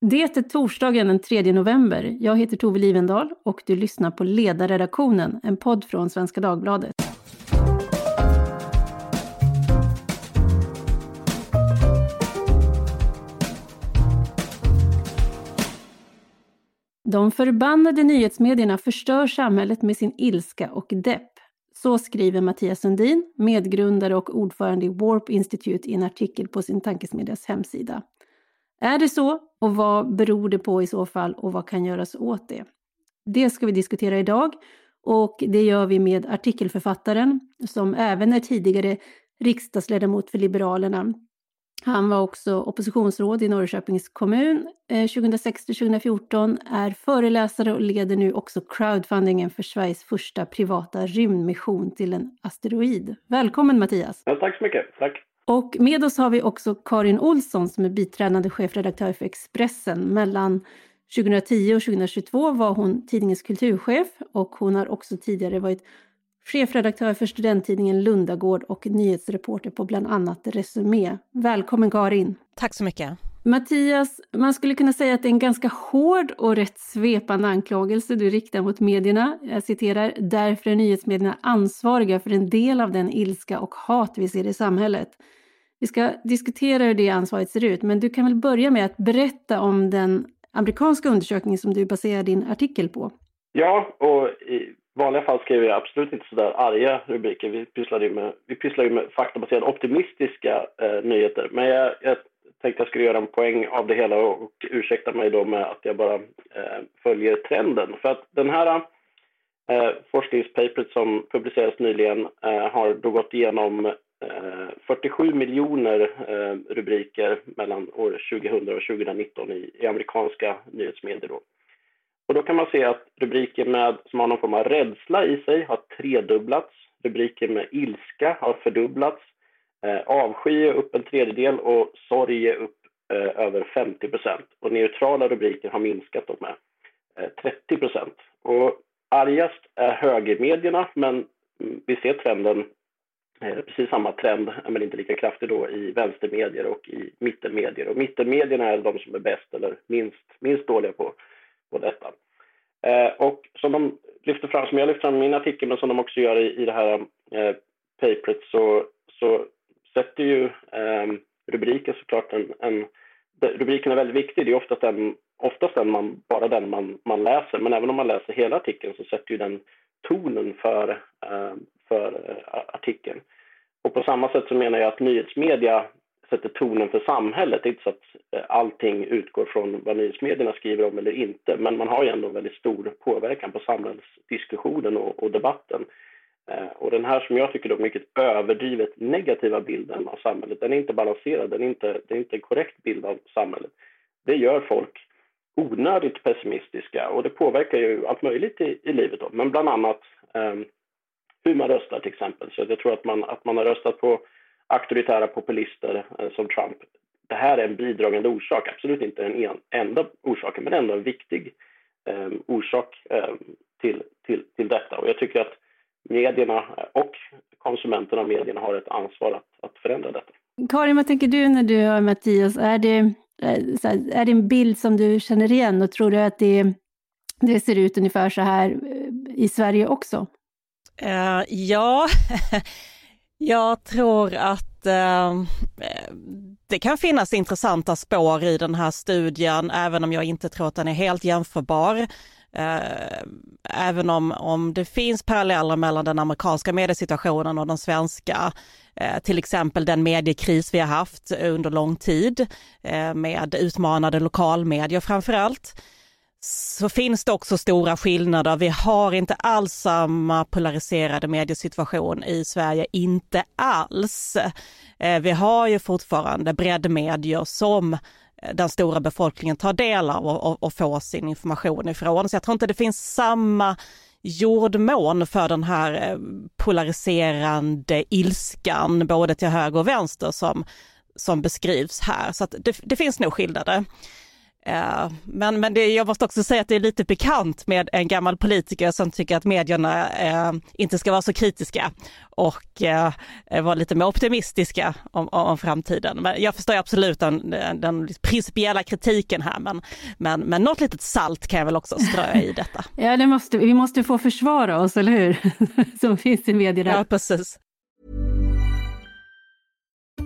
Det är torsdagen den 3 november. Jag heter Tove Livendal och du lyssnar på Ledarredaktionen, en podd från Svenska Dagbladet. De förbannade nyhetsmedierna förstör samhället med sin ilska och depp. Så skriver Mattias Sundin, medgrundare och ordförande i Warp Institute i en artikel på sin tankesmedjas hemsida. Är det så? Och vad beror det på i så fall och vad kan göras åt det? Det ska vi diskutera idag och det gör vi med artikelförfattaren som även är tidigare riksdagsledamot för Liberalerna. Han var också oppositionsråd i Norrköpings kommun eh, 2006 2014, är föreläsare och leder nu också crowdfundingen för Sveriges första privata rymdmission till en asteroid. Välkommen Mattias! Ja, tack så mycket, tack! Och med oss har vi också Karin Olsson som är biträdande chefredaktör för Expressen. Mellan 2010 och 2022 var hon tidningens kulturchef och hon har också tidigare varit chefredaktör för studenttidningen Lundagård och nyhetsreporter på bland annat Resumé. Välkommen Karin! Tack så mycket! Mattias, man skulle kunna säga att det är en ganska hård och rätt svepande anklagelse du riktar mot medierna. Jag citerar, därför är nyhetsmedierna ansvariga för en del av den ilska och hat vi ser i samhället. Vi ska diskutera hur det ansvaret ser ut, men du kan väl börja med att berätta om den amerikanska undersökningen som du baserar din artikel på? Ja, och i vanliga fall skriver jag absolut inte sådär arga rubriker. Vi pysslar ju med, vi pysslar ju med faktabaserade optimistiska eh, nyheter. Men jag, jag tänkte jag skulle göra en poäng av det hela och, och ursäkta mig då med att jag bara eh, följer trenden. För att den här eh, forskningspapret som publicerades nyligen eh, har då gått igenom Eh, 47 miljoner eh, rubriker mellan år 2000 och 2019 i, i amerikanska nyhetsmedier. Då. Och då kan man se att rubriker med, som har någon form av rädsla i sig har tredubblats. Rubriker med ilska har fördubblats. Eh, avsky är upp en tredjedel och sorg är upp eh, över 50 procent. Och neutrala rubriker har minskat med eh, 30 procent. Och argast är högermedierna, men mm, vi ser trenden Eh, precis samma trend, men inte lika kraftig då, i vänstermedier och i mittenmedier. Och mittenmedierna är de som är bäst eller minst, minst dåliga på, på detta. Eh, och som de lyfter fram, som jag lyfter fram i min artikel, men som de också gör i, i det här eh, paperet, så, så sätter ju eh, rubriken såklart en, en rubriken är väldigt viktig. Det är oftast den, oftast den man, bara den man, man läser, men även om man läser hela artikeln så sätter ju den tonen för, eh, för eh, artikeln. Och på samma sätt så menar jag att nyhetsmedia sätter tonen för samhället. Det är inte så att eh, allting utgår från vad nyhetsmedierna skriver om eller inte, men man har ju ändå väldigt stor påverkan på samhällsdiskussionen och, och debatten. Och den här som jag tycker då mycket överdrivet negativa bilden av samhället, den är inte balanserad, den är inte, det är inte en korrekt bild av samhället. Det gör folk onödigt pessimistiska och det påverkar ju allt möjligt i, i livet då, men bland annat eh, hur man röstar till exempel. Så jag tror att man, att man har röstat på auktoritära populister eh, som Trump. Det här är en bidragande orsak, absolut inte den enda orsaken, men ändå en viktig eh, orsak eh, till, till, till detta. Och jag tycker att medierna och konsumenterna av medierna har ett ansvar att, att förändra detta. Karin, vad tänker du när du hör Mattias? Är det, Eh, här, är det en bild som du känner igen och tror du att det, det ser ut ungefär så här eh, i Sverige också? Uh, ja, jag tror att uh, det kan finnas intressanta spår i den här studien, även om jag inte tror att den är helt jämförbar. Uh, även om, om det finns paralleller mellan den amerikanska mediesituationen och den svenska, Eh, till exempel den mediekris vi har haft under lång tid eh, med utmanade lokalmedier framför allt så finns det också stora skillnader. Vi har inte alls samma polariserade mediesituation i Sverige, inte alls. Eh, vi har ju fortfarande breddmedier som den stora befolkningen tar del av och, och, får sin information ifrån. Så jag tror inte det finns samma jordmån för den här eh, polariserande ilskan både till höger och vänster som, som beskrivs här. Så det, det finns nog skillnader. Eh, men men det, jag måste också säga att det är lite pikant med en gammal politiker som tycker att medierna eh, inte ska vara så kritiska och eh, vara lite mer optimistiska om, om framtiden. Men jag förstår absolut den, den principiella kritiken här, men, men, men något litet salt kan jag väl också strö i detta. ja, det måste, vi måste få försvara oss, eller hur? som finns i medierna. Ja, precis.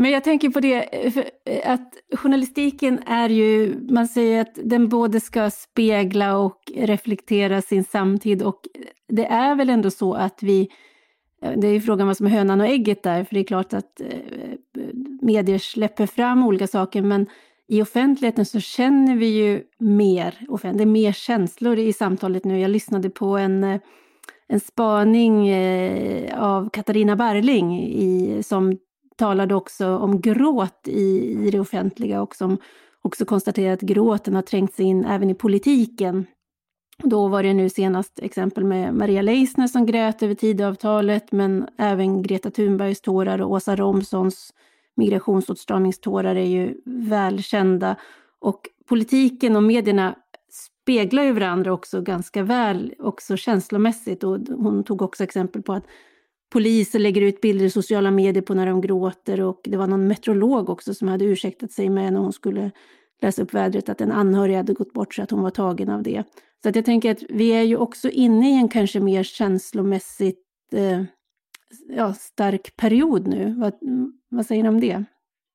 Men jag tänker på det, eh, eh, att journalistiken är ju, man säger att den både ska spegla och reflektera sin samtid och det är väl ändå så att vi, eh, det är ju frågan vad som är hönan och ägget där, för det är klart att medier släpper fram olika saker, men i offentligheten så känner vi ju mer, det är mer känslor i samtalet nu. Jag lyssnade på en, en spaning av Katarina Barling i, som talade också om gråt i, i det offentliga och som också konstaterade att gråten har trängt sig in även i politiken. Då var det nu senast exempel med Maria Leisner som grät över Tidöavtalet, men även Greta Thunbergs tårar och Åsa Romsons migrationsåtstramningstårar är ju välkända. Och politiken och medierna speglar ju varandra också ganska väl, också känslomässigt. Och hon tog också exempel på att poliser lägger ut bilder i sociala medier på när de gråter och det var någon meteorolog också som hade ursäktat sig med när hon skulle läsa upp vädret att en anhörig hade gått bort så att hon var tagen av det. Så att jag tänker att vi är ju också inne i en kanske mer känslomässigt eh, ja, stark period nu. Vad, vad säger ni om det?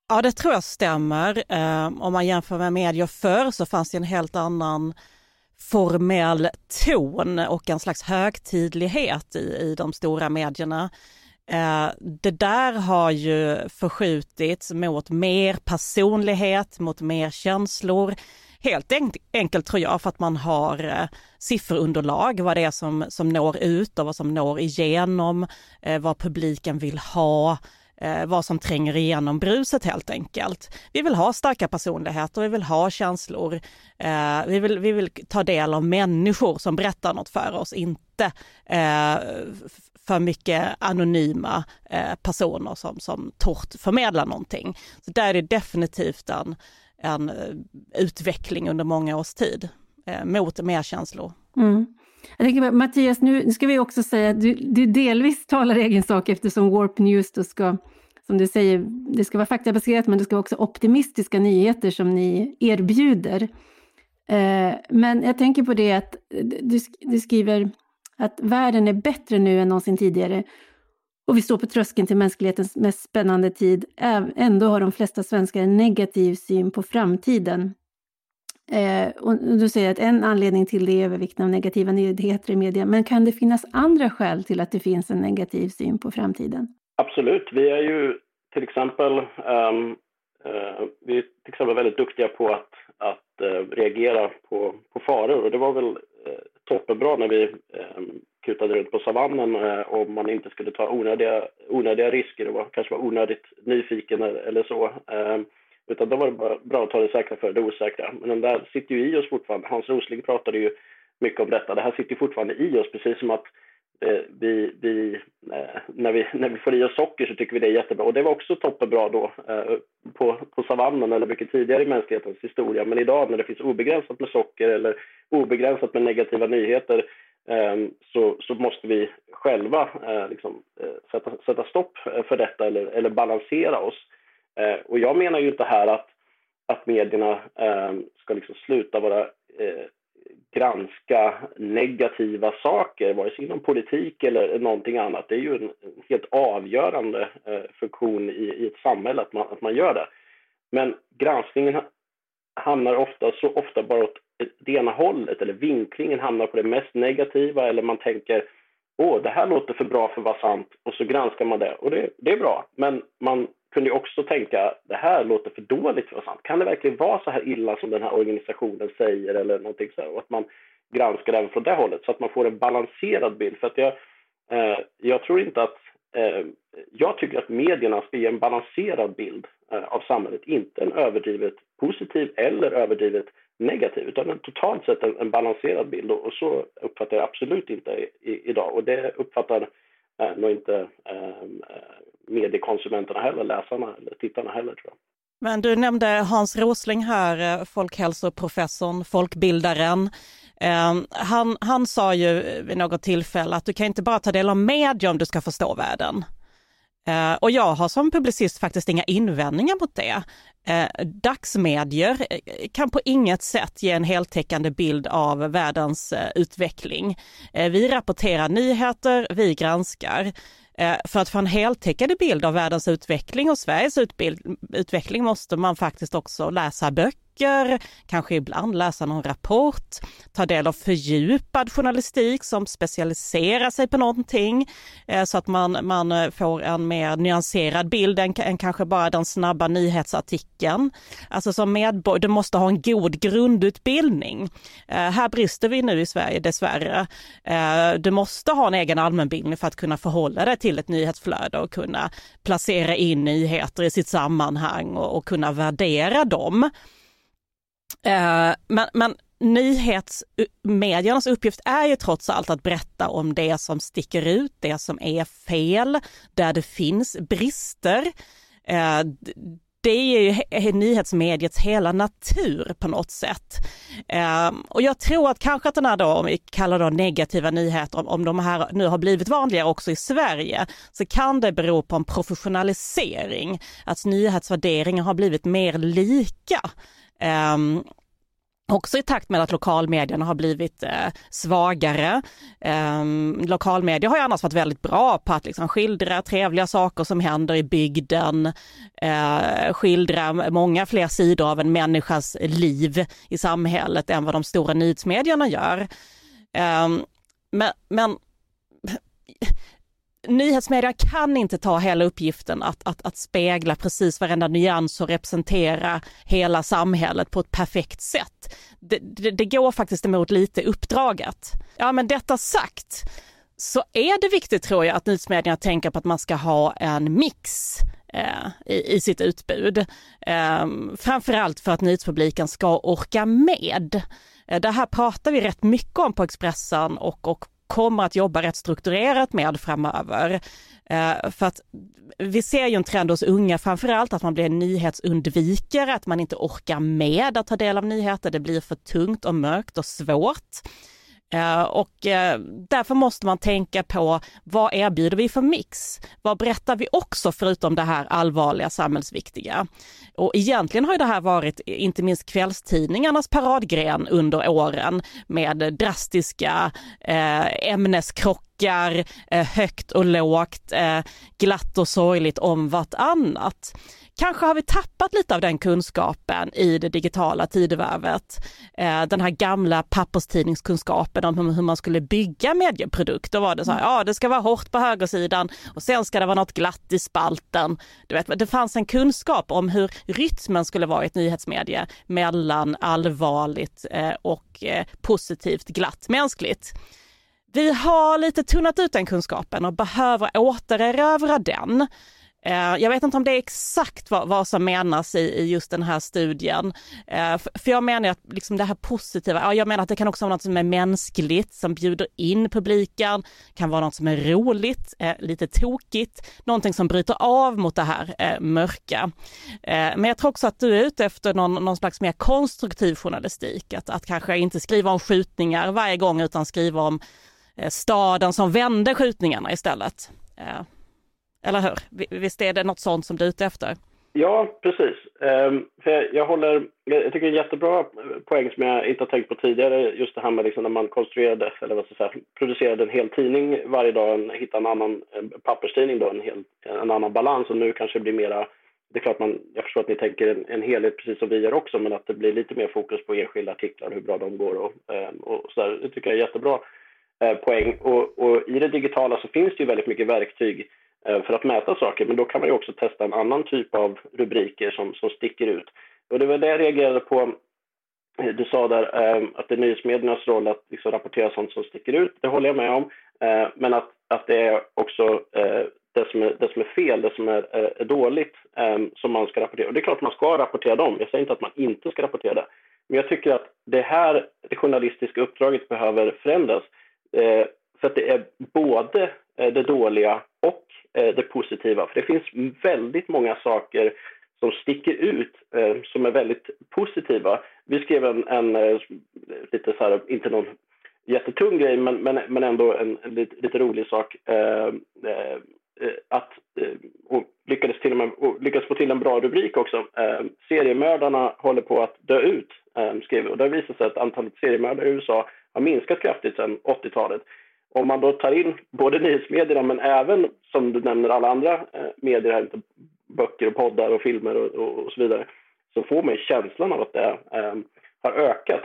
Ja, det tror jag stämmer. Eh, om man jämför med medier förr så fanns det en helt annan formell ton och en slags högtidlighet i, i de stora medierna. Eh, det där har ju förskjutits mot mer personlighet, mot mer känslor. Helt enkelt tror jag för att man har eh, sifferunderlag, vad det är som, som når ut och vad som når igenom, eh, vad publiken vill ha, eh, vad som tränger igenom bruset helt enkelt. Vi vill ha starka personligheter, vi vill ha känslor, eh, vi, vill, vi vill ta del av människor som berättar något för oss, inte eh, för mycket anonyma eh, personer som, som torrt förmedlar någonting. Så där är det definitivt en, en eh, utveckling under många års tid eh, mot mer känslor. Mm. Jag tänker, Mattias, nu ska vi också säga att du, du delvis talar egen sak eftersom Warp News då ska, som du säger, det ska vara faktabaserat men det ska vara också optimistiska nyheter som ni erbjuder. Eh, men jag tänker på det att du, du skriver att världen är bättre nu än någonsin tidigare och vi står på tröskeln till mänsklighetens mest spännande tid. Ändå har de flesta svenskar en negativ syn på framtiden. Eh, och du säger att en anledning till det är övervikten av negativa nyheter i media. Men kan det finnas andra skäl till att det finns en negativ syn på framtiden? Absolut. Vi är ju till exempel, um, uh, vi är till exempel väldigt duktiga på att, att uh, reagera på, på faror. Och det var väl uh, toppenbra när vi um, kutade runt på savannen om man inte skulle ta onödiga, onödiga risker och var, kanske var onödigt nyfiken eller, eller så. Um, utan då var det bara bra att ta det säkra för det osäkra. Men den där sitter ju i oss fortfarande. Hans Rosling pratade ju mycket om detta. Det här sitter fortfarande i oss, precis som att eh, vi, vi, eh, när, vi, när vi får i oss socker så tycker vi det är jättebra. Och det var också toppenbra då eh, på, på savannen eller mycket tidigare i mänsklighetens historia. Men idag när det finns obegränsat med socker eller obegränsat med negativa nyheter ehm, så, så måste vi själva eh, liksom, eh, sätta, sätta stopp för detta eller, eller balansera oss. Eh, och jag menar ju inte här att, att medierna eh, ska liksom sluta vara eh, granska negativa saker, vare sig inom politik eller någonting annat. Det är ju en, en helt avgörande eh, funktion i, i, ett samhälle att man, att man gör det. Men granskningen hamnar ofta så ofta bara åt det ena hållet, eller vinklingen hamnar på det mest negativa, eller man tänker åh, det här låter för bra för att vara sant, och så granskar man det. Och det, det är bra, men man kunde också tänka det här låter för dåligt för att sant. Kan det verkligen vara så här illa som den här organisationen säger eller någonting så här? Och att man granskar även från det hållet så att man får en balanserad bild. För att jag, eh, jag tror inte att eh, jag tycker att medierna ska ge en balanserad bild eh, av samhället, inte en överdrivet positiv eller överdrivet negativ, utan en totalt sett en, en balanserad bild. Och, och, så uppfattar jag absolut inte i, i, idag. Och det uppfattar eh, nog inte eh, mediekonsumenterna heller, läsarna eller tittarna heller tror jag. Men du nämnde Hans Rosling här, eh, folkhälsoprofessorn, folkbildaren. Han, han sa ju vid något tillfälle att du kan inte bara ta del av media om du ska förstå världen. Eh, och jag har som publicist faktiskt inga invändningar mot det. Eh, dagsmedier eh, kan på inget sätt ge en heltäckande bild av världens eh, utveckling. Eh, vi rapporterar nyheter, vi granskar. Eh, för att få en heltäckande bild av världens utveckling och Sveriges utveckling måste man faktiskt också läsa böcker böcker, kanske ibland läsa någon rapport, ta del av fördjupad journalistik som specialiserar sig på någonting eh, så att man, man eh, får en mer nyanserad bild än, än kanske bara den snabba nyhetsartikeln. Alltså som medborgare, du måste ha en god grundutbildning. Eh, här brister vi nu i Sverige dessvärre. Du måste ha en egen allmänbildning för att kunna förhålla dig till ett nyhetsflöde och kunna placera in nyheter i sitt sammanhang och, och kunna värdera dem. Eh, men, men nyhetsmediernas uppgift är ju trots allt att berätta om det som sticker ut, det som är fel, där det finns brister. Eh, det är ju nyhetsmediets hela natur på något sätt. Eh, och jag tror att kanske att den här då, om vi kallar det negativa nyheter, om, om de här nu har blivit vanligare också i Sverige, så kan det bero på en professionalisering, att nyhetsvärderingen har blivit mer lika. Ehm, också i takt med att lokalmedierna har blivit eh, svagare. Eh, lokalmedia har ju annars varit väldigt bra på att liksom skildra trevliga saker som händer i bygden, eh, skildra många fler sidor av en människas liv i samhället än vad de stora nyhetsmedierna gör. Eh, men, men nyhetsmedia kan inte ta hela uppgiften att, att, att spegla precis varenda nyans och representera hela samhället på ett perfekt sätt. Det, det, det går faktiskt emot lite uppdraget. Ja men detta sagt så är det viktigt tror jag att Nyhetsmedia tänker på att man ska ha en mix eh, i, i, sitt utbud. Eh, framförallt för att nyhetspubliken ska orka med. Eh, det här pratar vi rätt mycket om på Expressen och, och kommer att jobba rätt strukturerat med framöver. Eh, för att vi ser ju en trend hos unga framförallt att man blir nyhetsundvikare, att man inte orkar med att ta del av nyheter. Det blir för tungt och mörkt och svårt. Eh, och eh, därför måste man tänka på vad erbjuder vi för mix? Vad berättar vi också förutom det här allvarliga samhällsviktiga? Och egentligen har ju det här varit inte minst kvällstidningarnas paradgren under åren med drastiska eh, ämneskrockar, högt och lågt, glatt och sorgligt om vartannat. Kanske har vi tappat lite av den kunskapen i det digitala tidevarvet. Eh, den här gamla papperstidningskunskapen om hur man skulle bygga medieprodukt. Då var det så här, ja det ska vara hårt på högersidan och sen ska det vara något glatt i spalten. Du vet, det fanns en kunskap om hur rytmen skulle vara i ett nyhetsmedie mellan allvarligt eh, och eh, positivt glatt mänskligt. Vi har lite tunnat ut den kunskapen och behöver återerövra den. Eh, jag vet inte om det är exakt vad, vad som menas i, i, just den här studien. Eh, för, för jag menar att liksom det här positiva, ja, jag menar att det kan också vara något som är mänskligt, som bjuder in publiken, kan vara något som är roligt, eh, lite tokigt, någonting som bryter av mot det här mörka. Men jag tror också att du är ute efter någon, någon slags mer konstruktiv journalistik, att, att kanske inte skriva om skjutningar varje gång utan skriva om staden som vände skjutningarna istället. Eller hur? Visst är det något sånt som du är ute efter? Ja, precis. Ehm, för jag, håller, jag tycker det är en jättebra poäng som jag inte har tänkt på tidigare. Just det här med liksom när man konstruerade, eller vad ska jag säga, producerade en hel tidning varje dag, hittade en annan en papperstidning då, en, hel, en annan balans och nu kanske det blir mera det är klart man, jag förstår att ni tänker en, en helhet precis som vi gör också, men att det blir lite mer fokus på enskilda artiklar, hur bra de går och, ehm, och så där. Det tycker jag är jättebra eh, poäng. Och, och, i det digitala så finns det ju väldigt mycket verktyg eh, Eh, för att mäta saker, men då kan man ju också testa en annan typ av rubriker som, som sticker ut. Och det var det jag reagerade på. Eh, du sa där eh, att det är nyhetsmediernas roll att liksom rapportera sånt som sticker ut. Det håller jag med om. Men att, att det är också det som är, det som är fel, det som är, är dåligt som man ska rapportera. Och det är klart att man ska rapportera dem. Jag säger inte att man inte ska rapportera det. Men jag tycker att det här det journalistiska uppdraget behöver förändras. Eh, för att det är både Eh, det dåliga och eh, det positiva. För det finns väldigt många saker som sticker ut, eh, som är väldigt positiva. Vi skrev en, en lite så här, inte någon jättetung grej, men, men, men ändå en, en lite, lite, rolig sak. Eh, att och lyckades, till och med, och lyckades få till en bra rubrik också. seriemördarna håller på att dö ut eh, skrev och det visar sig att antalet seriemördare i USA har minskat kraftigt sedan 80-talet. Om man då tar in både nyhetsmedierna men även, som du nämner, alla andra eh, medier, här, böcker och poddar och filmer och, och, och, så vidare, så får man känslan av att det eh, har ökat.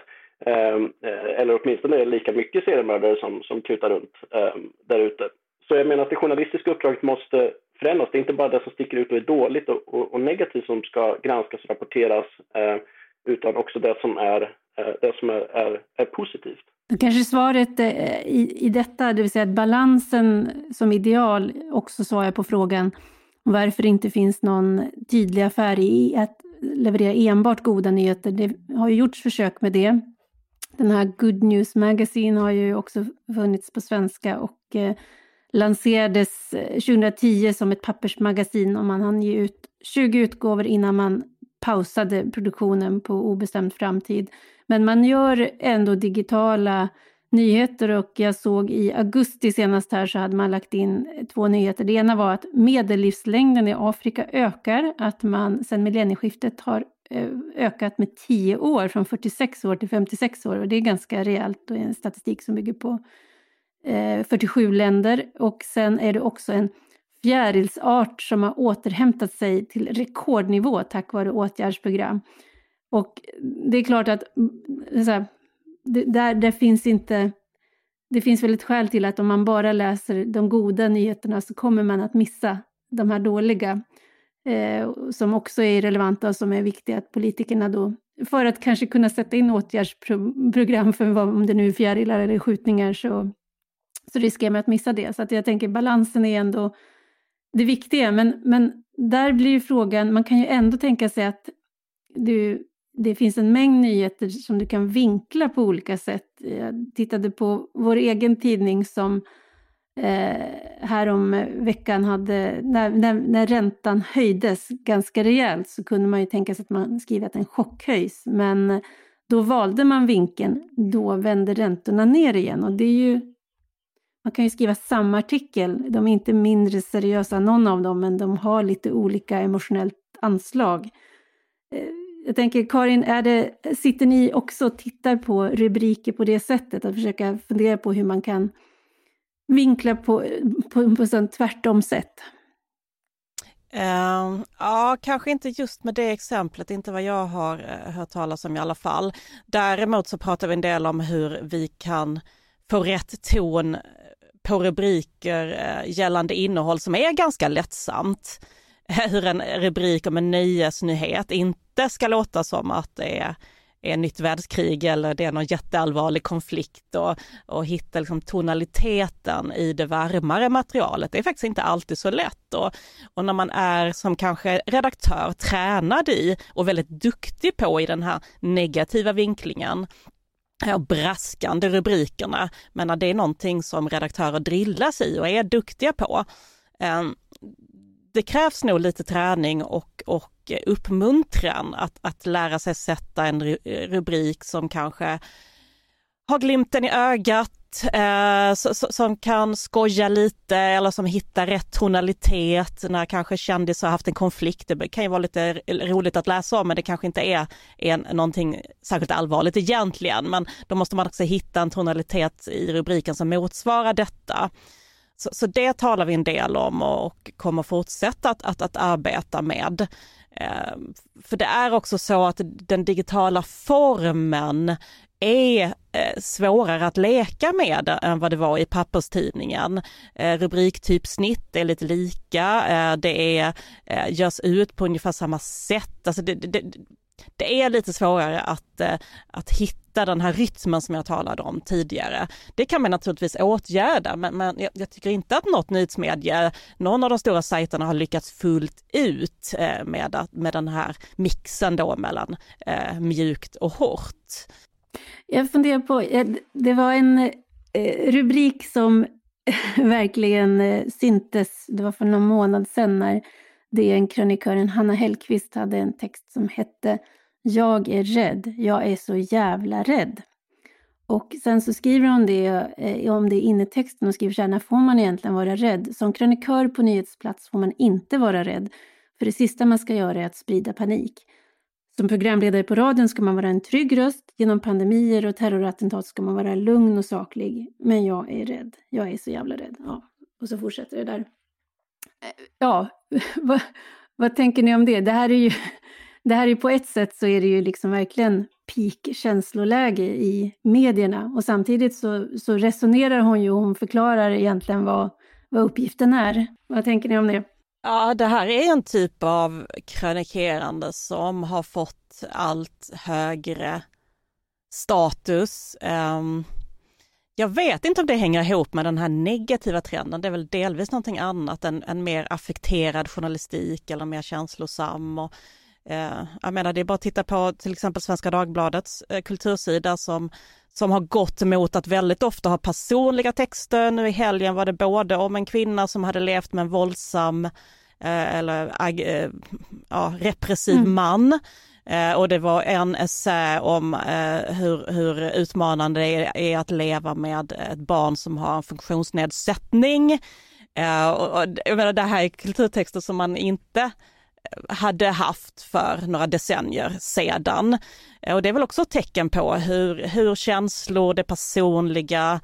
Ehm, eh, eller åtminstone är det lika mycket seriemördare som, som kutar runt eh, där ute. Så jag menar att det journalistiska uppdraget måste förändras. Det är inte bara det som sticker ut och är dåligt och, och, och negativt som ska granskas och rapporteras eh, utan också det som är, eh, det som är, är, är positivt. Kanske svaret eh, i, i detta, det vill säga att balansen som ideal, också svarar på frågan varför det inte finns någon tydlig affär i att leverera enbart goda nyheter. Det har ju gjorts försök med det. Den här Good News Magazine har ju också funnits på svenska och eh, lanserades eh, 2010 som ett pappersmagasin och man hann ge ut 20 utgåvor innan man pausade produktionen på obestämd framtid. Men man gör ändå digitala nyheter och jag såg i augusti senast här så hade man lagt in två nyheter. Det ena var att medellivslängden i Afrika ökar, att man sedan millennieskiftet har eh, ökat med 10 år, från 46 år till 56 år och det är ganska rejält och en statistik som bygger på eh, 47 länder och sen är det också en fjärilsart som har återhämtat sig till rekordnivå tack vare åtgärdsprogram. Och det är klart att mm, här, det, där, där finns inte... Det finns väl ett skäl till att om man bara läser de goda nyheterna så kommer man att missa de här dåliga eh, som också är relevanta och som är viktiga att politikerna då för att kanske kunna sätta in åtgärdsprogram för vad, om det nu är fjärilar eller skjutningar så, så riskerar man att missa det. Så att jag tänker balansen är ändå det viktiga. Men, men där blir ju frågan, man kan ju ändå tänka sig att du, det finns en mängd nyheter som du kan vinkla på olika sätt. Jag tittade på vår egen tidning som eh, härom veckan hade, när, när, när räntan höjdes ganska rejält så kunde man ju tänka sig att man skriver att den chockhöjs. Men då valde man vinkeln, då vände räntorna ner igen och det är ju man kan ju skriva samma artikel, de är inte mindre seriösa någon av dem, men de har lite olika emotionellt anslag. Eh, jag tänker Karin, är det, sitter ni också och tittar på rubriker på det sättet, att försöka fundera på hur man kan vinkla på, på, på sånt tvärtom sätt? Uh, ja, kanske inte just med det exemplet, inte vad jag har eh, hört talas om i alla fall. Däremot så pratar vi en del om hur vi kan få rätt ton på rubriker eh, gällande innehåll som är ganska lättsamt. Hur en rubrik om en nyhetsnyhet inte ska låta som att det är är nytt världskrig eller det är någon jätteallvarlig konflikt och, och hitta liksom tonaliteten i det varmare materialet. Det är faktiskt inte alltid så lätt och, och när man är som kanske redaktör tränad i och väldigt duktig på i den här negativa vinklingen braskande rubrikerna, men det är någonting som redaktörer drillas i och är duktiga på. Ehm, det krävs nog lite träning och, och uppmuntran att, att lära sig sätta en rubrik som kanske har glimten i ögat, eh, som kan skoja lite eller som hittar rätt tonalitet när kanske kändisar har haft en konflikt. Det kan ju vara lite roligt att läsa om men det kanske inte är, är någonting särskilt allvarligt egentligen. Men då måste man också hitta en tonalitet i rubriken som motsvarar detta. Så, så det talar vi en del om och kommer fortsätta att, att, att arbeta med. Eh, för det är också så att den digitala formen är eh, svårare att leka med än vad det var i papperstidningen. Eh, rubriktypsnitt är lite lika, eh, det är, görs ut på ungefär samma sätt. Alltså det, det, det är lite svårare att, att hitta den här rytmen som jag talade om tidigare. Det kan man naturligtvis åtgärda, men, men jag, jag, tycker inte att något nyhetsmedie, någon av de stora sajterna har lyckats fullt ut med, med den här mixen då mellan eh, mjukt och hårt. Jag funderar på, det var en eh, rubrik som verkligen eh, syntes, det var för någon månad sedan när DN-krönikören Hanna Hellqvist hade en text som hette Jag är rädd, jag är så jävla rädd. Och sen så skriver hon det eh, om det i innetexten och skriver så här, när får man egentligen vara rädd? Som krönikör på nyhetsplats får man inte vara rädd, för det sista man ska göra är att sprida panik. Som programledare på radion ska man vara en trygg röst. Genom pandemier och terrorattentat ska man vara lugn och saklig. Men jag är rädd. Jag är så jävla rädd. Ja. Och så fortsätter det där. Eh, ja, vad, vad tänker ni om det? Det här är ju, det här är på ett sätt så är det ju liksom verkligen peak känsloläge i medierna och samtidigt så, så resonerar hon ju och hon förklarar egentligen vad, vad uppgiften är. Vad tänker ni om det? Ja, det här är en typ av krönikerande som har fått allt högre status. Ehm, jag vet inte om det hänger ihop med den här negativa trenden. Det är väl delvis någonting annat, än en mer affekterad journalistik eller mer känslosam. Och, eh, jag menar, det är bara att titta på till exempel Svenska Dagbladets eh, kultursida som som har gått mot att väldigt ofta ha personliga texter. Nu i helgen var det både om en kvinna som hade levt med en våldsam eh, eller eh, ja, repressiv mm. man eh, och det var en essä om eh, hur, hur utmanande det är, är, att leva med ett barn som har en funktionsnedsättning. Eh, och, och, jag menar, det här är kulturtexter som man inte hade haft för några decennier sedan. Eh, och det är väl också ett tecken på hur, hur känslor, det personliga,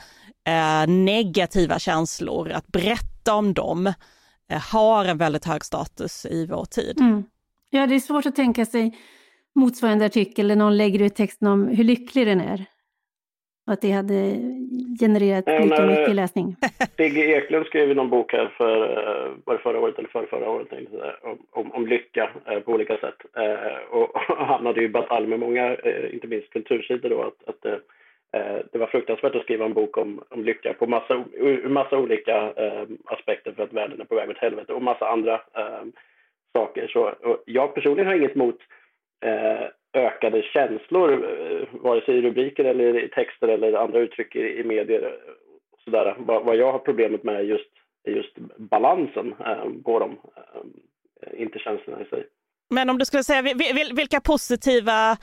eh, negativa känslor, att berätta om dem eh, har en väldigt hög status i vår tid. Mm. Ja, det är svårt att tänka sig motsvarande artikel där någon lägger ut texten om hur lycklig den är. Och att det hade genererat lika men, mycket läsning. Sigge Eklund skrev någon bok här för, eh, var det förra året eller för förra året, om, om, om lycka eh, på olika sätt. Eh, och, och hamnade i batalj med många, inte minst kultursidor då, att, att det var fruktansvärt att skriva en bok om, om lycka på massa, massa olika aspekter för att världen är på väg åt helvete och massa andra saker. Så jag personligen har inget emot ökade känslor, eh, vare sig i rubriker eller i texter eller andra uttryck i, i medier. Sådär. Vad, vad jag har problemet med är just, just balansen eh, på dem, eh, inte känslorna i sig. Men om du skulle säga, vilka positiva,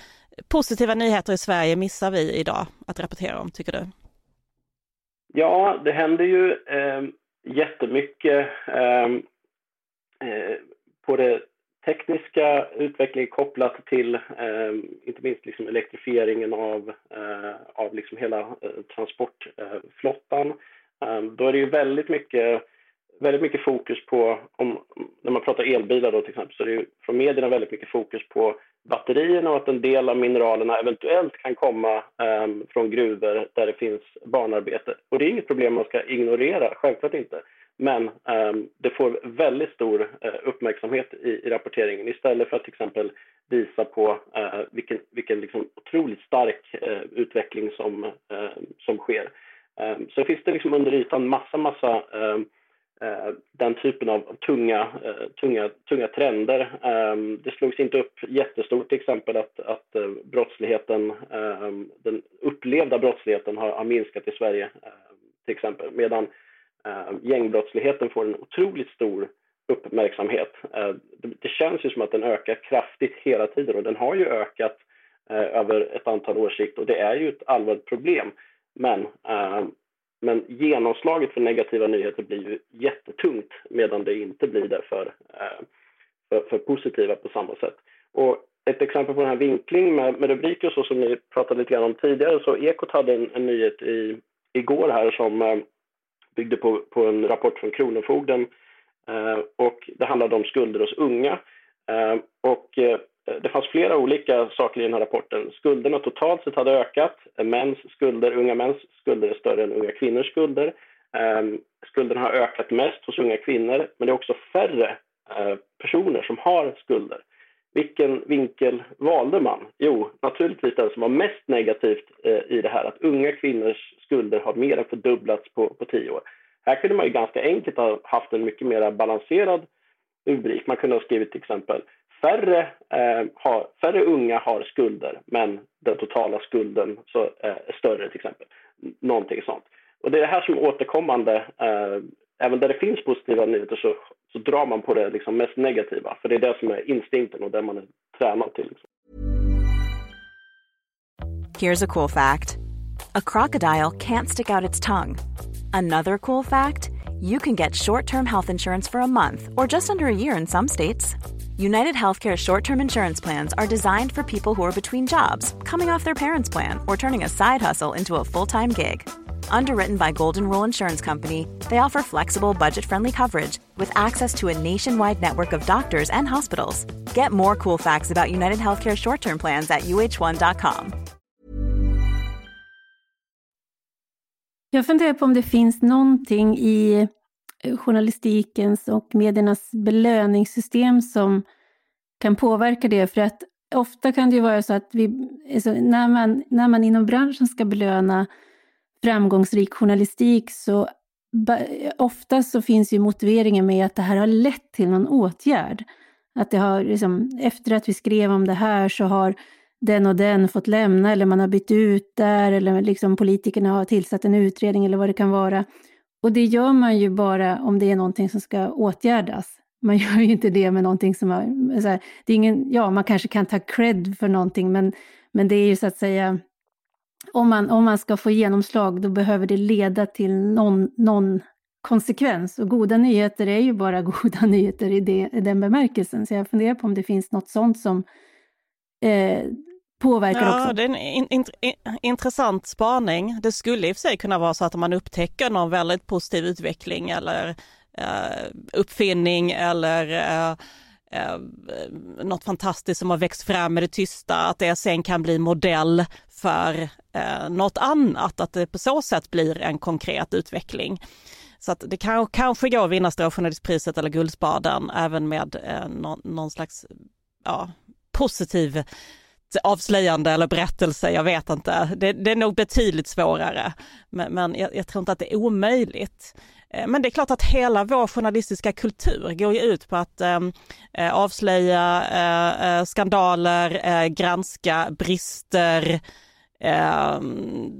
positiva nyheter i Sverige missar vi idag att rapportera om, tycker du? Ja, det händer ju eh, jättemycket eh, eh, på det tekniska utveckling kopplat till eh, inte minst liksom elektrifieringen av, eh, av liksom hela eh, transportflottan. Eh, då är det ju väldigt mycket, väldigt mycket fokus på, om, när man pratar elbilar då till exempel, så är det ju från medierna väldigt mycket fokus på batterierna och att en del av mineralerna eventuellt kan komma eh, från gruvor där det finns barnarbete. Och det är inget problem man ska ignorera, självklart inte. Men um, det får väldigt stor uh, uppmärksamhet i, i, rapporteringen istället för att till exempel visa på uh, vilken, vilken liksom otroligt stark uh, utveckling som, som sker. Um, så finns det liksom under ytan massa, massa ehm, den typen av tunga, tunga, tunga trender. Det slogs inte upp jättestort till exempel att, att brottsligheten, den upplevda brottsligheten har, har minskat i Sverige till exempel. Medan eh, Eh, gängbrottsligheten får en otroligt stor uppmärksamhet. Eh, det, det, känns ju som att den ökar kraftigt hela tiden och den har ju ökat eh, över ett antal års sikt och det är ju ett allvarligt problem. Men, men genomslaget för negativa nyheter blir ju jättetungt medan det inte blir det för, för, för, positiva på samma sätt. Och ett exempel på den här vinklingen med, med rubriker så som ni pratade lite grann om tidigare så Ekot hade en, en nyhet i, igår här som byggde på, på en rapport från Kronofogden eh, och det handlade om skulder hos unga. Eh, och eh, det fanns flera olika saker i den här rapporten. Skulderna totalt sett hade ökat. Mäns skulder, unga mäns skulder är större än unga kvinnors skulder. Eh, skulderna har ökat mest hos unga kvinnor, men det är också färre eh, personer som har skulder. Vilken vinkel valde man? Jo, naturligtvis den som var mest negativt eh, i det här, att unga kvinnors skulder har mer än fördubblats på, på tio år. Här kunde man ju ganska enkelt ha haft en mycket mer balanserad rubrik. Man kunde ha skrivit till exempel färre, eh, har, färre unga har skulder men den totala skulden så, eh, är större till exempel. Någonting sånt. Och det är det här som återkommande. Eh, även där det finns positiva nyheter så, så drar man på det liksom mest negativa. För det är det som är instinkten och det man är tränad till. Liksom. Here's a cool fact. A crocodile can't stick out its tongue. Another cool fact. You can get short-term health insurance for a month or just under a year in some states. United Healthcare short term insurance plans are designed for people who are between jobs, coming off their parents' plan, or turning a side hustle into a full time gig. Underwritten by Golden Rule Insurance Company, they offer flexible, budget friendly coverage with access to a nationwide network of doctors and hospitals. Get more cool facts about United Healthcare short term plans at uh1.com. Jag funderar på om det finns någonting i eh, journalistikens och mediernas belöningssystem som kan påverka det. För att ofta kan det ju vara så att vi, alltså när, man, när man inom branschen ska belöna framgångsrik journalistik så ofta så finns ju motiveringen med att det här har lett till någon åtgärd. Att det har, liksom, efter att vi skrev om det här så har den och den fått lämna eller man har bytt ut där eller liksom politikerna har tillsatt en utredning eller vad det kan vara. Och det gör man ju bara om det är någonting som ska åtgärdas. Man gör ju inte det med någonting som har... Här, det är ingen, ja, man kanske kan ta cred för någonting, men, men det är ju så att säga... Om man, om man ska få genomslag, då behöver det leda till någon, någon konsekvens. Och goda nyheter är ju bara goda nyheter i, det, i den bemärkelsen. Så jag funderar på om det finns något sånt som eh, påverkar ja, också. Det är en in, in, in, intressant spaning. Det skulle i och för sig kunna vara så att om man upptäcker någon väldigt positiv utveckling eller eh, uppfinning eller eh, eh, något fantastiskt som har växt fram med det tysta, att det sen kan bli modell för eh, något annat, att det på så sätt blir en konkret utveckling. Så att det kan, kanske går att vinna Stråjournalistpriset eller Guldspaden även med eh, någon, någon slags ja, positiv avslöjande eller berättelse, jag vet inte. Det, det är nog betydligt svårare, men, men jag, jag, tror inte att det är omöjligt. Eh, men det är klart att hela vår journalistiska kultur går ju ut på att ehm, eh, avslöja eh, eh, skandaler, eh, granska brister, ehm,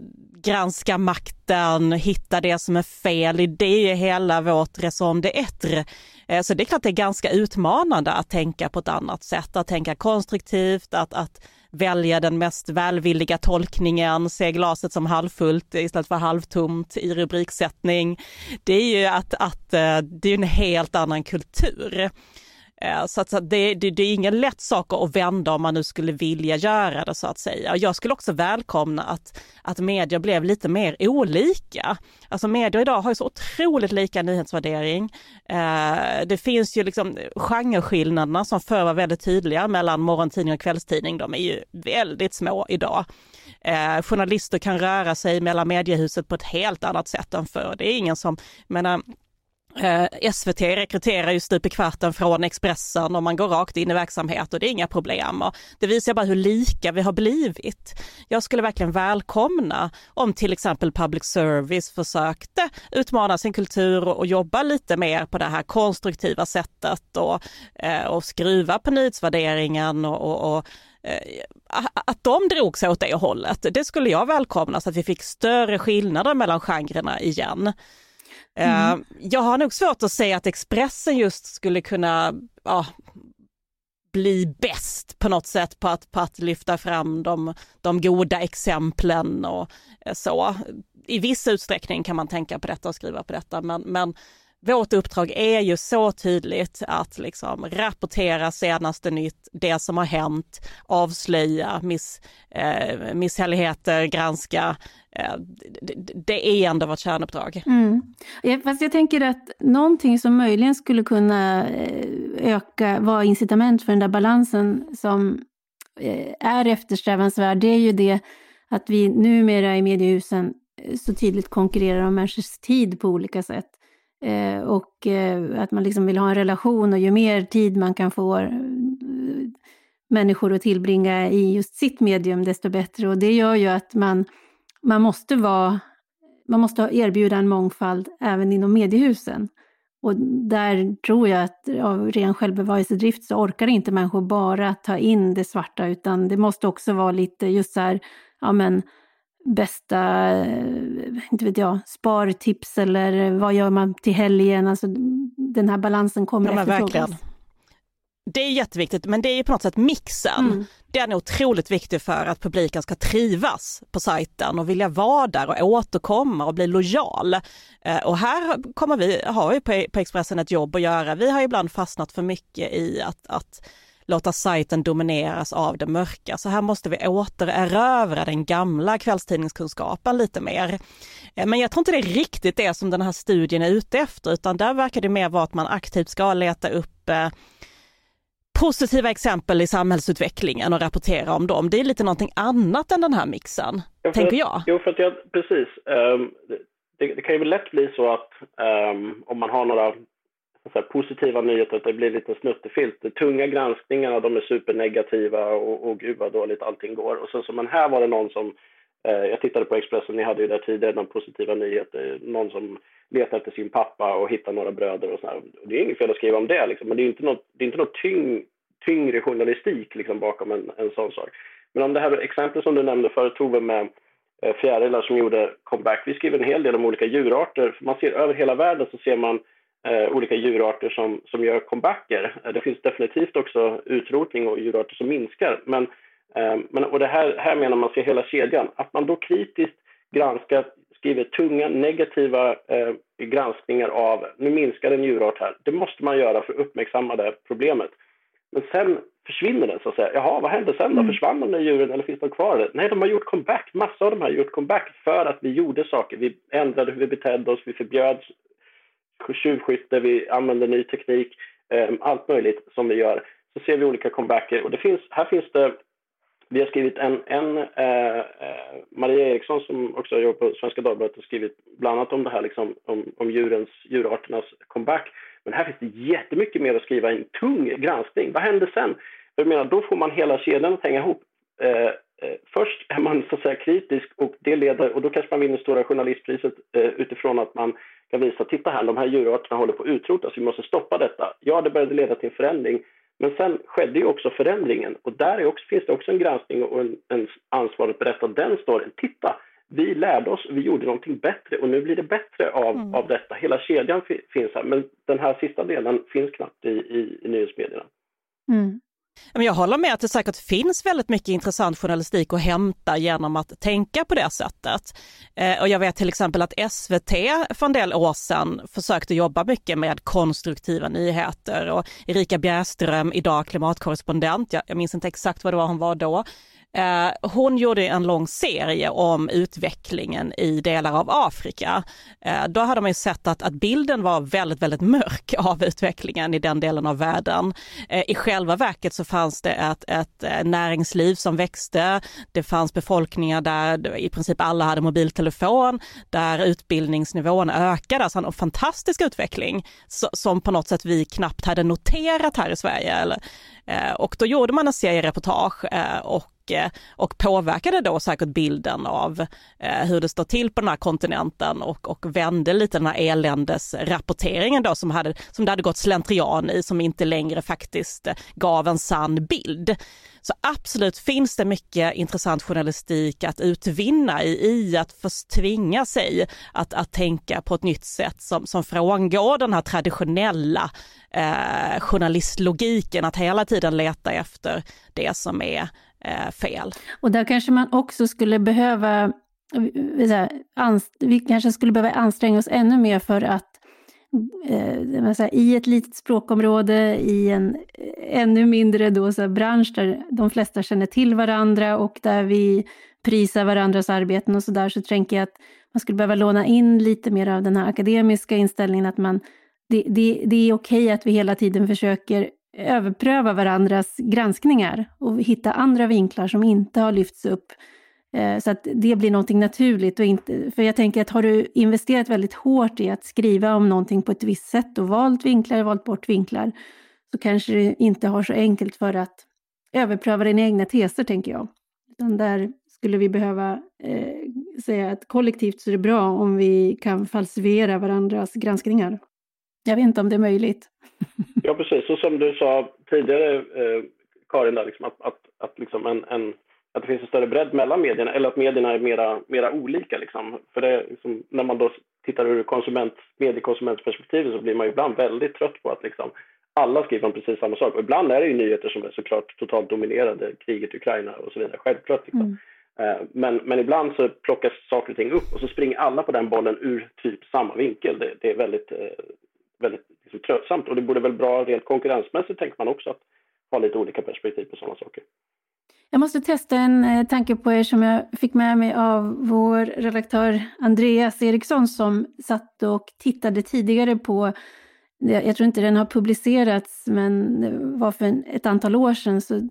granska makten, hitta det som är fel det är hela vårt raison d'être. Eh, så det är klart det är ganska utmanande att tänka på ett annat sätt, att tänka konstruktivt, att, att välja den mest välvilliga tolkningen, se glaset som halvfullt istället för halvtomt i rubriksättning. Det är ju att, att eh, det är en helt annan kultur. Eh, så att det, det, det, är ingen lätt sak att vända om man nu skulle vilja göra det så att säga. Jag skulle också välkomna att, att media blev lite mer olika. Alltså media idag har ju så otroligt lika nyhetsvärdering. Eh, det finns ju liksom genreskillnaderna som förr var väldigt tydliga mellan morgontidning och kvällstidning. De är ju väldigt små idag. Eh, journalister kan röra sig mellan mediehuset på ett helt annat sätt än förr. Det är ingen som, menar, Eh, SVT rekryterar ju stup i kvarten från Expressen och man går rakt in i verksamhet och det är inga problem. Och det visar bara hur lika vi har blivit. Jag skulle verkligen välkomna om till exempel public service försökte utmana sin kultur och, jobba lite mer på det här konstruktiva sättet och, eh, och skruva på nyhetsvärderingen och, och, och eh, att de drog sig åt det hållet. Det skulle jag välkomna så att vi fick större skillnader mellan genrerna igen. Mm. Eh, jag har nog svårt att säga att Expressen just skulle kunna ja, bli bäst på något sätt på att, på att lyfta fram de, de goda exemplen och eh, så. I viss utsträckning kan man tänka på detta och skriva på detta, men, men vårt uppdrag är ju så tydligt att liksom rapportera senaste nytt, det som har hänt, avslöja miss, eh, misshälligheter, granska. Eh, det, det, är ändå vårt kärnuppdrag. Mm. Fast jag tänker att någonting som möjligen skulle kunna eh, öka, vara incitament för den där balansen som eh, är eftersträvansvärd, det är ju det att vi numera i mediehusen eh, så tydligt konkurrerar om människors tid på olika sätt. Eh, och eh, att man liksom vill ha en relation och ju mer tid man kan få eh, människor att tillbringa i just sitt medium, desto bättre. Och det gör ju att man, man måste vara man måste erbjuda en mångfald även inom mediehusen. Och där tror jag att av ren självbevarelsedrift så orkar inte människor bara ta in det svarta, utan det måste också vara lite just så här, ja men bästa, inte vet jag, spartips eller vad gör man till helgen? Alltså den här balansen kommer ja, efterfrågas. Det är jätteviktigt, men det är på något sätt mixen. Mm. Den är otroligt viktig för att publiken ska trivas på sajten och vilja vara där och återkomma och bli lojal. Eh, och här kommer vi, har vi på Expressen ett jobb att göra. Vi har ibland fastnat för mycket i att, att låta sajten domineras av det mörka. Så här måste vi återerövra den gamla kvällstidningskunskapen lite mer. Eh, men jag tror inte det är riktigt det som den här studien är ute efter, utan där verkar det mer vara att man aktivt ska leta upp eh, positiva exempel i samhällsutvecklingen och rapportera om dem. Det är lite någonting annat än den här mixen, ja, tänker jag. Jo, för att jag, precis. Um, det, det, kan ju lätt bli så att um, om man har några så positiva nyheter, att det blir lite snuttefilt. De tunga granskningarna, de är supernegativa och, och gud vad dåligt allting går. Och sen så, men här var det någon som, eh, jag tittade på Expressen, ni hade ju där tidigare de positiva nyheter, någon som letar efter sin pappa och hittar några bröder och sådär. Det är inget fel att skriva om det, liksom, men det är inte något, det är inte något tyng, tyngre journalistik liksom, bakom en, en sån sak. Men om det här exemplet som du nämnde förut, Tove, med eh, fjärilar som gjorde comeback. Vi skriver en hel del om olika djurarter. Man ser över hela världen så ser man eh, olika djurarter som, som gör comebacker. Eh, det finns definitivt också utrotning och djurarter som minskar. Men, eh, men, och det här, här menar man ser hela kedjan. Att man då kritiskt granskar, skriver tunga negativa eh, granskningar av nu minskar en djurart här. Det måste man göra för att uppmärksamma det problemet. Men sen försvinner den så att säga. Jaha, vad hände sen då? Mm. Försvann de där djuren eller finns de kvar? Nej, de har gjort comeback. Massa av dem har gjort comeback för att vi gjorde saker. Vi ändrade hur vi betedde oss, vi förbjöd tjuvskytte, vi använder ny teknik, eh, allt möjligt som vi gör. Så ser vi olika comebacker och det finns, här finns det vi har skrivit en, en eh, eh Maria Eriksson som också jobbar på Svenska Dagbladet har skrivit bland annat om det här liksom, om, om djurens, djurarternas comeback. Men här finns det jättemycket mer att skriva, en tung granskning. Vad händer sen? Jag menar, då får man hela kedjan att hänga ihop. Eh, eh, först är man så att säga kritisk och det leder, och då kanske man vinner Stora journalistpriset eh, utifrån att man kan visa, titta här, de här djurarterna håller på att utrotas, vi måste stoppa detta. Ja, det började leda till en förändring, men sen skedde ju också förändringen och där också, finns det också en granskning och en, en ansvar att berätta den storyn. Titta, vi lärde oss, vi gjorde någonting bättre och nu blir det bättre av, mm. av detta. Hela kedjan finns här, men den här sista delen finns knappt i, i, i nyhetsmedierna. Mm. Jag håller med att det säkert finns väldigt mycket intressant journalistik att hämta genom att tänka på det sättet. Eh, och jag vet till exempel att SVT för en del år sedan försökte jobba mycket med konstruktiva nyheter och Erika Bjärström, idag klimatkorrespondent, jag minns inte exakt vad det var hon var då, Eh, hon gjorde en lång serie om utvecklingen i delar av Afrika. Eh, då hade man ju sett att, att bilden var väldigt, väldigt mörk av utvecklingen i den delen av världen. Eh, I själva verket så fanns det ett, ett eh, näringsliv som växte. Det fanns befolkningar där i princip alla hade mobiltelefon, där utbildningsnivån ökade, alltså en fantastisk utveckling som på något sätt vi knappt hade noterat här i Sverige. Eh, och då gjorde man en serie reportage eh, och eh, och påverkade då säkert bilden av hur det står till på den här kontinenten och, och vände lite den här eländesrapporteringen då som, hade, som det hade gått slentrian i, som inte längre faktiskt gav en sann bild. Så absolut finns det mycket intressant journalistik att utvinna i, i att tvinga sig att, att tänka på ett nytt sätt som, som frångår den här traditionella eh, journalistlogiken, att hela tiden leta efter det som är eh, fel. Och där kanske man också skulle behöva, eh, vi kanske skulle behöva anstränga oss ännu mer för att eh, i ett litet språkområde, i en eh, ännu mindre då, så bransch där de flesta känner till varandra och där vi prisar varandras arbeten och sådär, så tänker jag att man skulle behöva låna in lite mer av den här akademiska inställningen att man, det, det, det är okej att vi hela tiden försöker överpröva varandras granskningar och hitta andra vinklar som inte har lyfts upp. Eh, så att det blir någonting naturligt. Och inte, för jag tänker att har du investerat väldigt hårt i att skriva om någonting på ett visst sätt och valt vinklar, valt bort vinklar, så kanske du inte har så enkelt för att överpröva dina egna teser, tänker jag. Utan där skulle vi behöva eh, säga att kollektivt så är det bra om vi kan falsifiera varandras granskningar. Jag vet inte om det är möjligt. ja, precis. Och som du sa tidigare, eh, Karin, där, liksom, att, att, att, liksom en, en, att det finns en större bredd mellan medierna, eller att medierna är mera, mera olika. Liksom. För det, liksom, när man då tittar ur konsument, mediekonsumentperspektivet så blir man ibland väldigt trött på att liksom, alla skriver om precis samma sak. Och ibland är det ju nyheter som är såklart totalt dominerade, kriget i Ukraina och så vidare, självklart. Liksom. Mm. Eh, men, men ibland så plockas saker och ting upp och så springer alla på den bollen ur typ samma vinkel. Det, det är väldigt, eh, väldigt liksom tröttsamt och det borde väl bra rent konkurrensmässigt tänker man också att ha lite olika perspektiv på sådana saker. Jag måste testa en eh, tanke på er som jag fick med mig av vår redaktör Andreas Eriksson som satt och tittade tidigare på jag tror inte den har publicerats, men det var för ett antal år sedan, så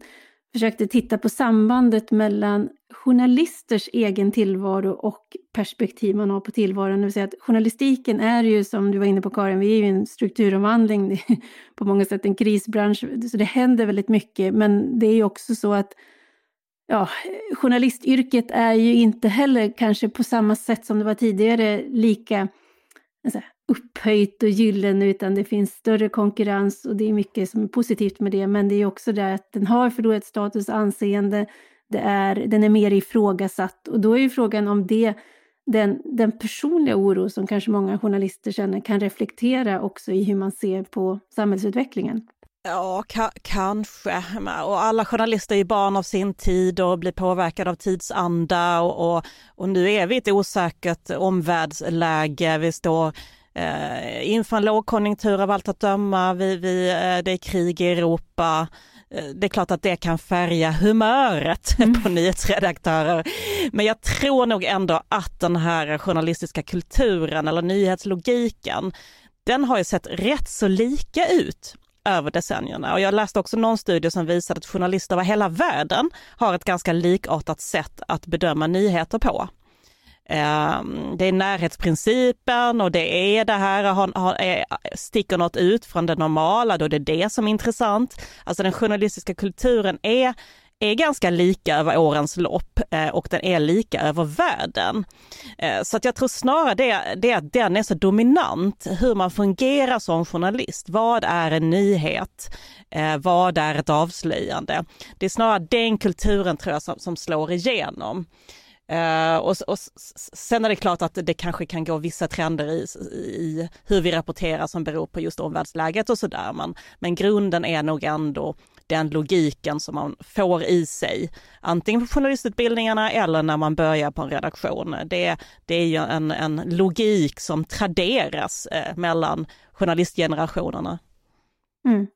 försökte titta på sambandet mellan journalisters egen tillvaro och perspektiv man har på tillvaron. Det vill säga att journalistiken är ju, som du var inne på Karin, vi är ju en strukturomvandling, på många sätt en krisbransch, så det händer väldigt mycket. Men det är ju också så att ja, journalistyrket är ju inte heller kanske på samma sätt som det var tidigare lika alltså, upphöjt och gyllene utan det finns större konkurrens och det är mycket som är positivt med det. Men det är också det att den har förlorat status och anseende. Det är, den är mer ifrågasatt och då är ju frågan om det den, den personliga oro som kanske många journalister känner kan reflektera också i hur man ser på samhällsutvecklingen. Ja, ka kanske. Och alla journalister är barn av sin tid och blir påverkade av tidsanda och, och, och nu är vi i ett osäkert omvärldsläge. Vi står eh, inför en lågkonjunktur av allt att döma, vi, vi, eh, det är krig i Europa, eh, det är klart att det kan färga humöret mm. på nyhetsredaktörer. Men jag tror nog ändå att den här journalistiska kulturen eller nyhetslogiken, den har ju sett rätt så lika ut över decennierna. Och jag läste också någon studie som visade att journalister över hela världen har ett ganska likartat sätt att bedöma nyheter på. Ehm, det är närhetsprincipen och det är det här, sticker något ut från det normala, då är det det som är intressant. Alltså den journalistiska kulturen är är ganska lika över årens lopp eh, och den är lika över världen. Eh, så att jag tror snarare det, det att den är så dominant, hur man fungerar som journalist. Vad är en nyhet? Eh, vad är ett avslöjande? Det är snarare den kulturen tror jag som, som slår igenom. Uh, och, och, sen är det klart att det kanske kan gå vissa trender i, i hur vi rapporterar som beror på just omvärldsläget och sådär. Men, men grunden är nog ändå den logiken som man får i sig, antingen på journalistutbildningarna eller när man börjar på en redaktion. Det, det är ju en, en logik som traderas eh, mellan journalistgenerationerna. Mm.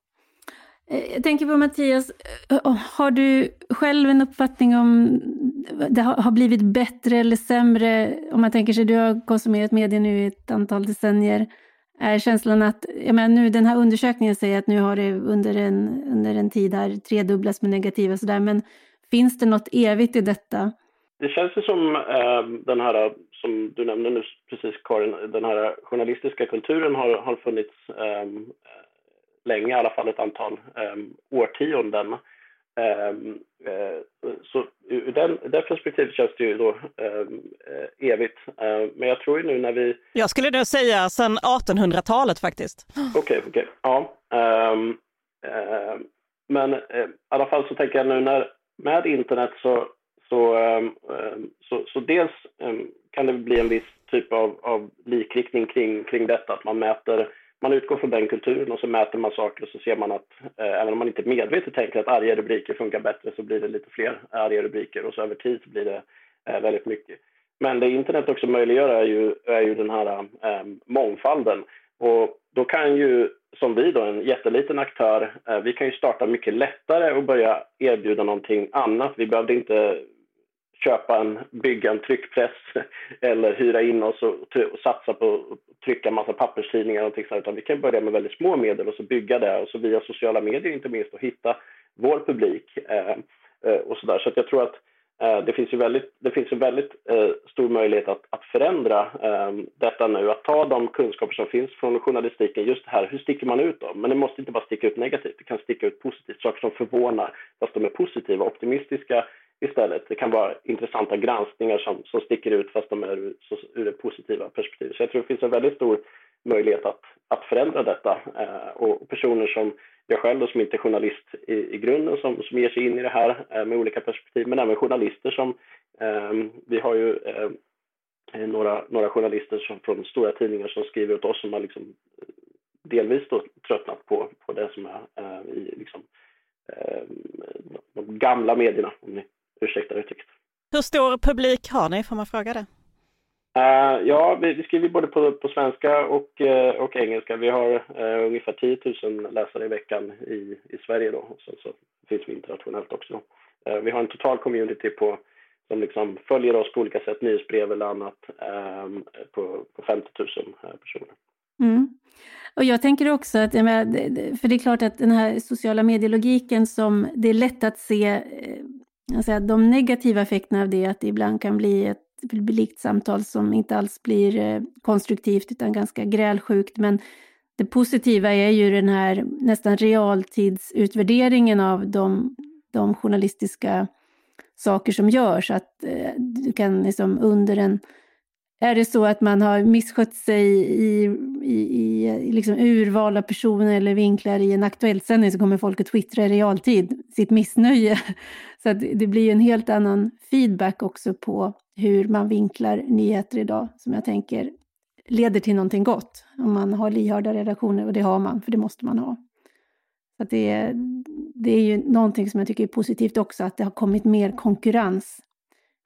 Eh, jag tänker på Mattias, eh, oh, har du själv en uppfattning om det har blivit bättre eller sämre? Om man tänker sig, du har konsumerat media nu i ett antal decennier. Är känslan att, jag menar nu den här undersökningen säger att nu har det under en, under en tid här tredubblats med negativa sådär, men finns det något evigt i detta? Det känns ju som eh, den här, som du nämnde nu precis Karin, den här journalistiska kulturen har, har funnits eh, länge, i alla fall ett antal eh, årtionden. Um, uh, så ur den, det perspektivet känns det ju då um, uh, evigt. Uh, men jag tror ju nu när vi... Jag skulle då säga sedan 1800-talet faktiskt. Okej, okay, okej. Okay. Ja. Men i alla fall så tänker jag nu när med internet så, så, så, så dels kan det bli en viss typ av, av likriktning kring, kring detta, att man mäter man utgår från den kulturen och så mäter man saker och så ser man att eh, även om man inte medvetet tänker att arga rubriker funkar bättre så blir det lite fler arga rubriker och så över tid så blir det eh, väldigt mycket. Men det internet också möjliggör är ju, är ju den här eh, mångfalden. Och då kan ju, som vi då, en jätteliten aktör, eh, vi kan ju starta mycket lättare och börja erbjuda någonting annat. Vi behövde inte köpa en, bygga en tryckpress eller hyra in oss och, och satsa på att trycka massa papperstidningar och sånt, utan vi kan börja med väldigt små medel och så bygga det och så via sociala medier inte minst och hitta vår publik eh, och och sådär. Så att jag tror att eh, det finns ju väldigt, det finns en väldigt eh, stor möjlighet att, att förändra eh, detta nu, att ta de kunskaper som finns från journalistiken, just det här, hur sticker man ut då? Men det måste inte bara sticka ut negativt, det kan sticka ut positivt, saker som förvånar, fast de är positiva, optimistiska istället. Det kan vara intressanta granskningar som, som sticker ut fast de är ur, så, ur det positiva perspektivet. Så jag tror det finns en väldigt stor möjlighet att, att förändra detta. Eh, och personer som jag själv då, som inte är journalist i, i grunden som, som ger sig in i det här eh, med olika perspektiv, men även journalister som eh, vi har ju eh, eh, några, några journalister som, från stora tidningar som skriver åt oss som har liksom eh, delvis då tröttnat på, på det som är eh, i liksom, eh, de gamla medierna, om ni ursäkta uttrycket. Hur stor publik har ni, får man fråga det? Uh, ja, vi, vi, skriver både på, på svenska och, uh, och engelska. Vi har uh, ungefär 10 000 läsare i veckan i, i Sverige då. Och sen så finns vi internationellt också. vi har en total community på, som liksom följer oss på olika sätt, nyhetsbrev eller annat, um, på, på 50 000 personer. Mm. Och jag tänker också att, för det är klart att den här sociala medielogiken som det är lätt att se alltså de negativa effekterna av det, att det ibland kan bli ett likt samtal som inte alls blir eh, konstruktivt utan ganska grälsjukt. Men det positiva är ju den här nästan realtidsutvärderingen av de, de journalistiska saker som görs. Att eh, du kan liksom under en är det så att man har misskött sig i, i, i liksom urval av personer eller vinklar i en aktuell sändning så kommer folk att twittra i realtid sitt missnöje. Så att det blir en helt annan feedback också på hur man vinklar nyheter idag som jag tänker leder till någonting gott om man har lyhörda redaktioner och det har man, för det måste man ha. Så att det, är, det är ju någonting som jag tycker är positivt också, att det har kommit mer konkurrens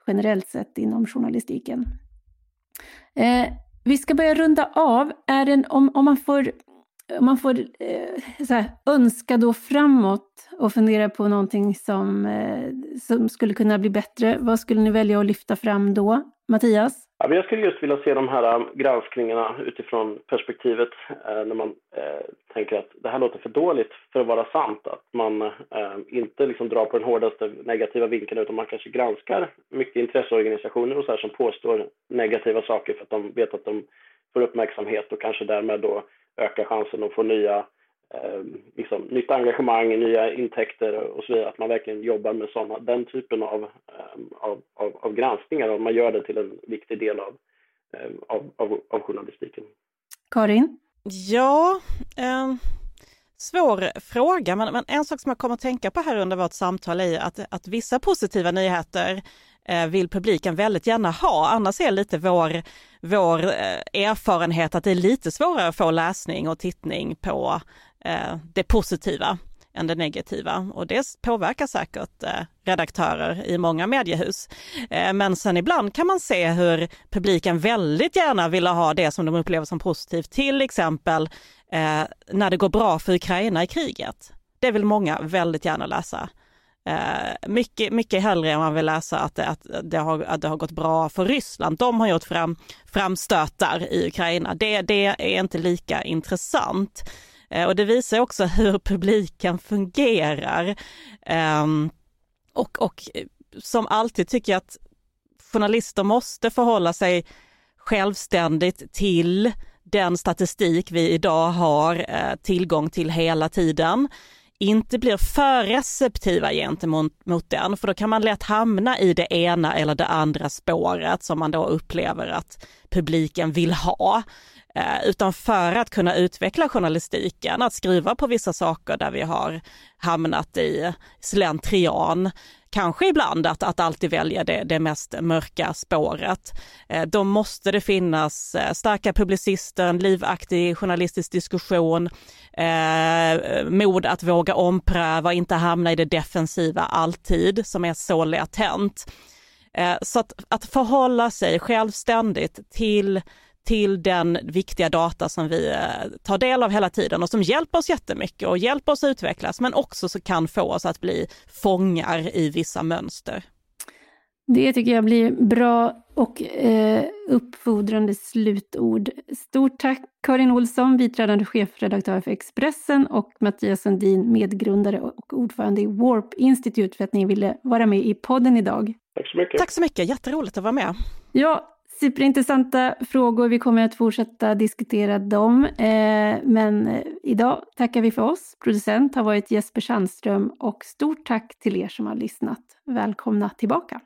generellt sett inom journalistiken. Eh, vi ska börja runda av. Är det, om, om man får, om man får eh, så här, önska då framåt och fundera på någonting som, eh, som skulle kunna bli bättre, vad skulle ni välja att lyfta fram då? Mattias? Ja, jag skulle just vilja se de här um, granskningarna utifrån perspektivet eh, när man eh, tänker att det här låter för dåligt för att vara sant. Att man eh, inte liksom drar på den hårdaste negativa vinkeln utan man kanske granskar mycket intresseorganisationer och så här som påstår negativa saker för att de vet att de får uppmärksamhet och kanske därmed då ökar chansen att få nya eh, liksom, nytt engagemang, nya intäkter och så vidare. Att man verkligen jobbar med såna, den typen av, eh, av, av, av, granskningar och man gör det till en viktig del av, eh, av, av, av journalistiken. Karin? Ja, eh, svår fråga, men, men, en sak som jag kommer att tänka på här under vårt samtal är att, att vissa positiva nyheter eh, vill publiken väldigt gärna ha. Annars är lite vår, vår eh, erfarenhet att det är lite svårare att få läsning och tittning på eh, det positiva än det negativa och det påverkar säkert eh, redaktörer i många mediehus. Eh, men sen ibland kan man se hur publiken väldigt gärna vill ha det som de upplever som positivt, till exempel eh, när det går bra för Ukraina i kriget. Det vill många väldigt gärna läsa. Eh, mycket, mycket hellre än man vill läsa att det, att, det har, att det har gått bra för Ryssland. De har gjort fram, framstötar i Ukraina. Det, det är inte lika intressant. Eh, och det visar också hur publiken fungerar. Ehm, och, och eh, som alltid tycker jag att journalister måste förhålla sig självständigt till den statistik vi idag har eh, tillgång till hela tiden inte blir för receptiva gentemot mot den, för då kan man lätt hamna i det ena eller det andra spåret som man då upplever att publiken vill ha. Eh, utan för att kunna utveckla journalistiken, att skriva på vissa saker där vi har hamnat i slentrian, kanske ibland att, att alltid välja det, det mest mörka spåret. Eh, då måste det finnas eh, starka publicister, en livaktig journalistisk diskussion, eh, mod att våga ompröva, inte hamna i det defensiva alltid, som är så lätt hänt. Eh, så att, att förhålla sig självständigt till till den viktiga data som vi eh, tar del av hela tiden och som hjälper oss jättemycket och hjälper oss utvecklas men också så kan få oss att bli fångar i vissa mönster. Det tycker jag blir bra och eh, uppfordrande slutord. Stort tack Karin Olsson, biträdande chefredaktör för Expressen och Mattias Sundin, medgrundare och ordförande i Warp Institute för att ni ville vara med i podden idag. Tack så mycket. Tack så mycket, jätteroligt att vara med. Ja, superintressanta frågor. Vi kommer att fortsätta diskutera dem. Eh, men eh, idag tackar vi för oss. Producent har varit Jesper Sandström och stort tack till er som har lyssnat. Välkomna tillbaka.